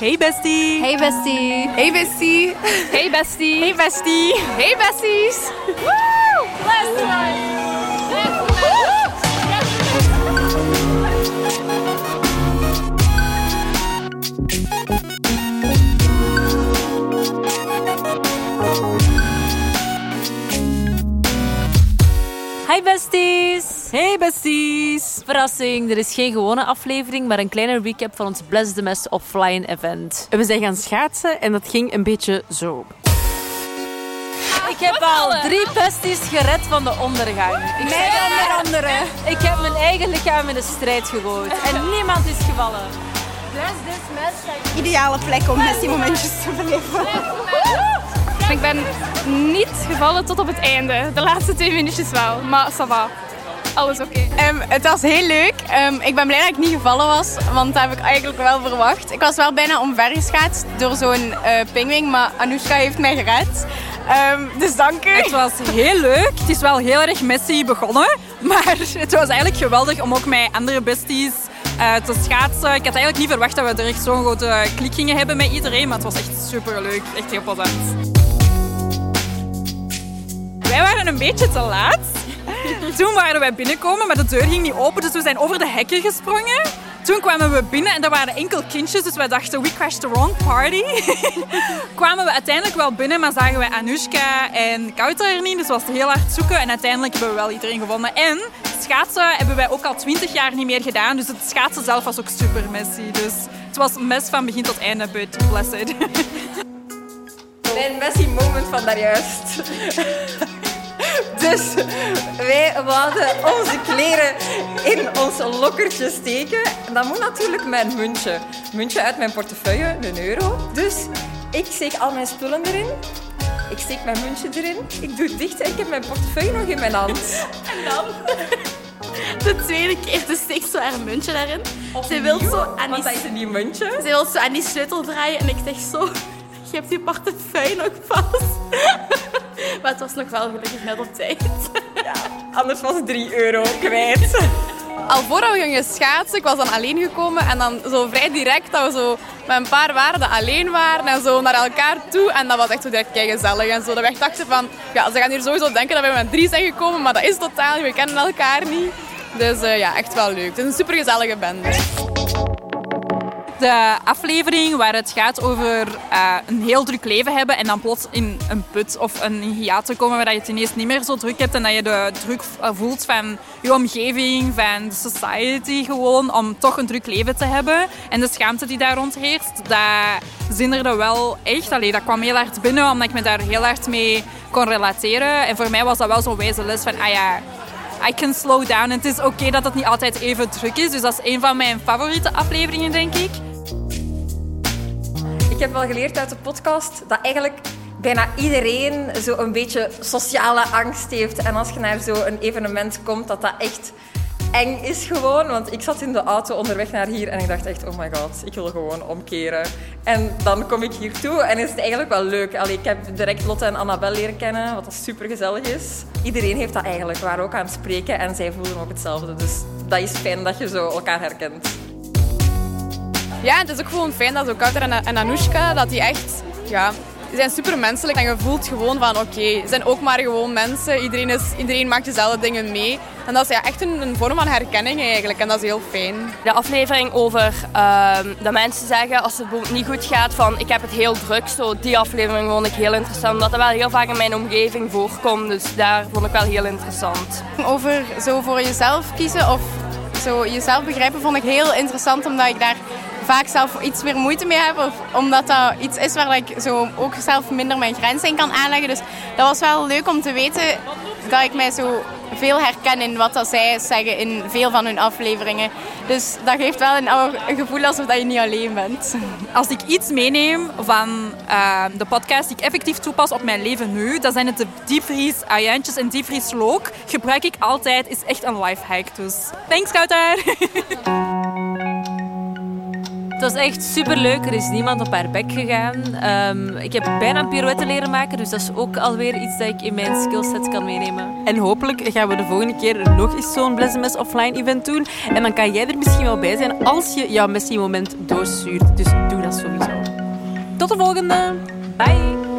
Hey bestie. Hey bestie. Hey bestie. Hey bestie. Hey bestie. Hey besties. Woo! Let's. Hi besties! Hey besties. Verrassing, er is geen gewone aflevering, maar een kleine recap van ons Bless the Mess offline event. We zijn gaan schaatsen en dat ging een beetje zo. Ik heb al drie besties gered van de ondergang. Ik Mij onder andere. Ik heb mijn eigen lichaam in de strijd gegooid en niemand is gevallen. Ideale plek om bestie momentjes te beleven. Ik ben niet gevallen tot op het einde. De laatste twee minuutjes wel. Maar ça va. Alles oké. Ehm, het was heel leuk. Ehm, ik ben blij dat ik niet gevallen was, want dat heb ik eigenlijk wel verwacht. Ik was wel bijna omvergeschaatst door zo'n eh pingwing, maar Anoushka heeft mij gered. Ehm, dus dank u. Het was heel leuk. Het is wel heel erg messy begonnen. Maar het was eigenlijk geweldig om ook met andere besties eh, te schaatsen. Ik had eigenlijk niet verwacht dat we er echt zo'n grote klik gingen hebben met iedereen. Maar het was echt super leuk. Echt heel plezant. Wij waren een beetje te laat. Toen waren wij binnenkomen, maar de deur ging niet open. Dus we zijn over de hekken gesprongen. Toen kwamen we binnen en er waren enkel kindjes. Dus wij dachten, we crashed the wrong party. kwamen we uiteindelijk wel binnen, maar zagen wij Anushka en Kouter er niet. Dus was heel hard zoeken. En uiteindelijk hebben we wel iedereen gewonnen. En schaatsen hebben wij ook al 20 jaar niet meer gedaan. Dus het schaatsen zelf was ook super messy. Dus het was mes van begin tot einde, but blessed. Mijn messy moment van daarjuist. Dus wij wilden onze kleren in ons lokkertje steken. En dat moet natuurlijk mijn muntje. Muntje uit mijn portefeuille, een euro. Dus ik steek al mijn spullen erin. Ik steek mijn muntje erin. Ik doe het dicht en ik heb mijn portefeuille nog in mijn hand. De tweede keer dus steekt zo haar muntje daarin. Ze wil zo aan die, nieuw muntje. ze wil zo aan die sleutel draaien en ik zeg zo... Je hebt je portefeuille nog vast. Maar het was nog wel gelukkig net op tijd. Anders was het 3 euro kwijt. Al voordat we gingen schaatsen, ik was dan alleen gekomen en dan zo vrij direct dat we zo met een paar dat alleen waren en zo naar elkaar toe. En dat was echt zo direct kei gezellig en zo. Dat we echt dachten van, ja, ze gaan hier sowieso denken dat we met drie zijn gekomen, maar dat is totaal niet. We kennen elkaar niet. Dus eh, ja, echt wel leuk. Het is een super gezellige bende. De aflevering waar het gaat over eh, een heel druk leven hebben en dan plots in een put of een hiaat komen waar je het ineens niet meer zo druk hebt en dat je de druk eh, voelt van je omgeving, van de society gewoon, om toch een druk leven te hebben. En de schaamte die daar rond heerst, dat zinderde wel echt. Allee, dat kwam heel hard binnen, omdat ik me daar heel hard mee kon relateren. En voor mij was dat wel zo'n wijze les van, ah ja, I can slow down. En het is oké dat het niet altijd even druk is. Dus dat is een van mijn favoriete afleveringen, denk ik. Ik heb wel geleerd uit de podcast dat eigenlijk bijna iedereen zo een beetje sociale angst heeft. En als je naar zo'n evenement komt, dat dat echt eng is gewoon. Want ik zat in de auto onderweg naar hier en ik dacht echt, oh my god, ik wil gewoon omkeren. En dan kom ik hier toe en is het eigenlijk wel leuk. Allee, ik heb direct Lotte en Annabel leren kennen, wat super gezellig is. Iedereen heeft dat eigenlijk, waren ook aan het spreken en zij voelen ook hetzelfde. Dus dat is fijn dat je zo elkaar herkent. Ja, het is ook gewoon fijn dat zo Kouter en, en Anoushka, dat die echt, ja, die zijn super menselijk. En je voelt gewoon van, oké, ze zijn ook maar gewoon mensen. Iedereen, is, iedereen maakt dezelfde dingen mee. En dat is ja, echt een, een vorm van herkenning eigenlijk. En dat is heel fijn. De aflevering over ehm, dat mensen zeggen als het niet goed gaat van ik heb het heel druk. Zo, die aflevering vond ik heel interessant. Omdat dat wel heel vaak in mijn omgeving voorkomt. Dus daar vond ik wel heel interessant. Over zo voor jezelf kiezen of zo jezelf begrijpen vond ik heel interessant. Omdat ik daar vaak zelf iets meer moeite mee heb. Of omdat dat iets is waar ik zo ook zelf minder mijn grenzen in kan aanleggen. Dus dat was wel leuk om te weten dat ik mij zo veel herken in wat dat zij zeggen in veel van hun afleveringen. Dus dat geeft wel een, gevoel alsof dat je niet alleen bent. Als ik iets meeneem van eh, de podcast die ik effectief toepas op mijn leven nu, dan zijn het de diepvries ajuintjes en diepvries look. Gebruik ik altijd, is echt een lifehack. Dus thanks Kouter! Het was echt superleuk. Er is niemand op haar bek gegaan. Ehm, ik heb bijna een pirouette leren maken, dus dat is ook alweer iets dat ik in mijn skillset kan meenemen. En hopelijk gaan we de volgende keer nog eens zo'n Blessemes offline event doen. En dan kan jij er misschien wel bij zijn als je jouw Messi moment doorstuurt. Dus doe dat sowieso. Tot de volgende. Bye.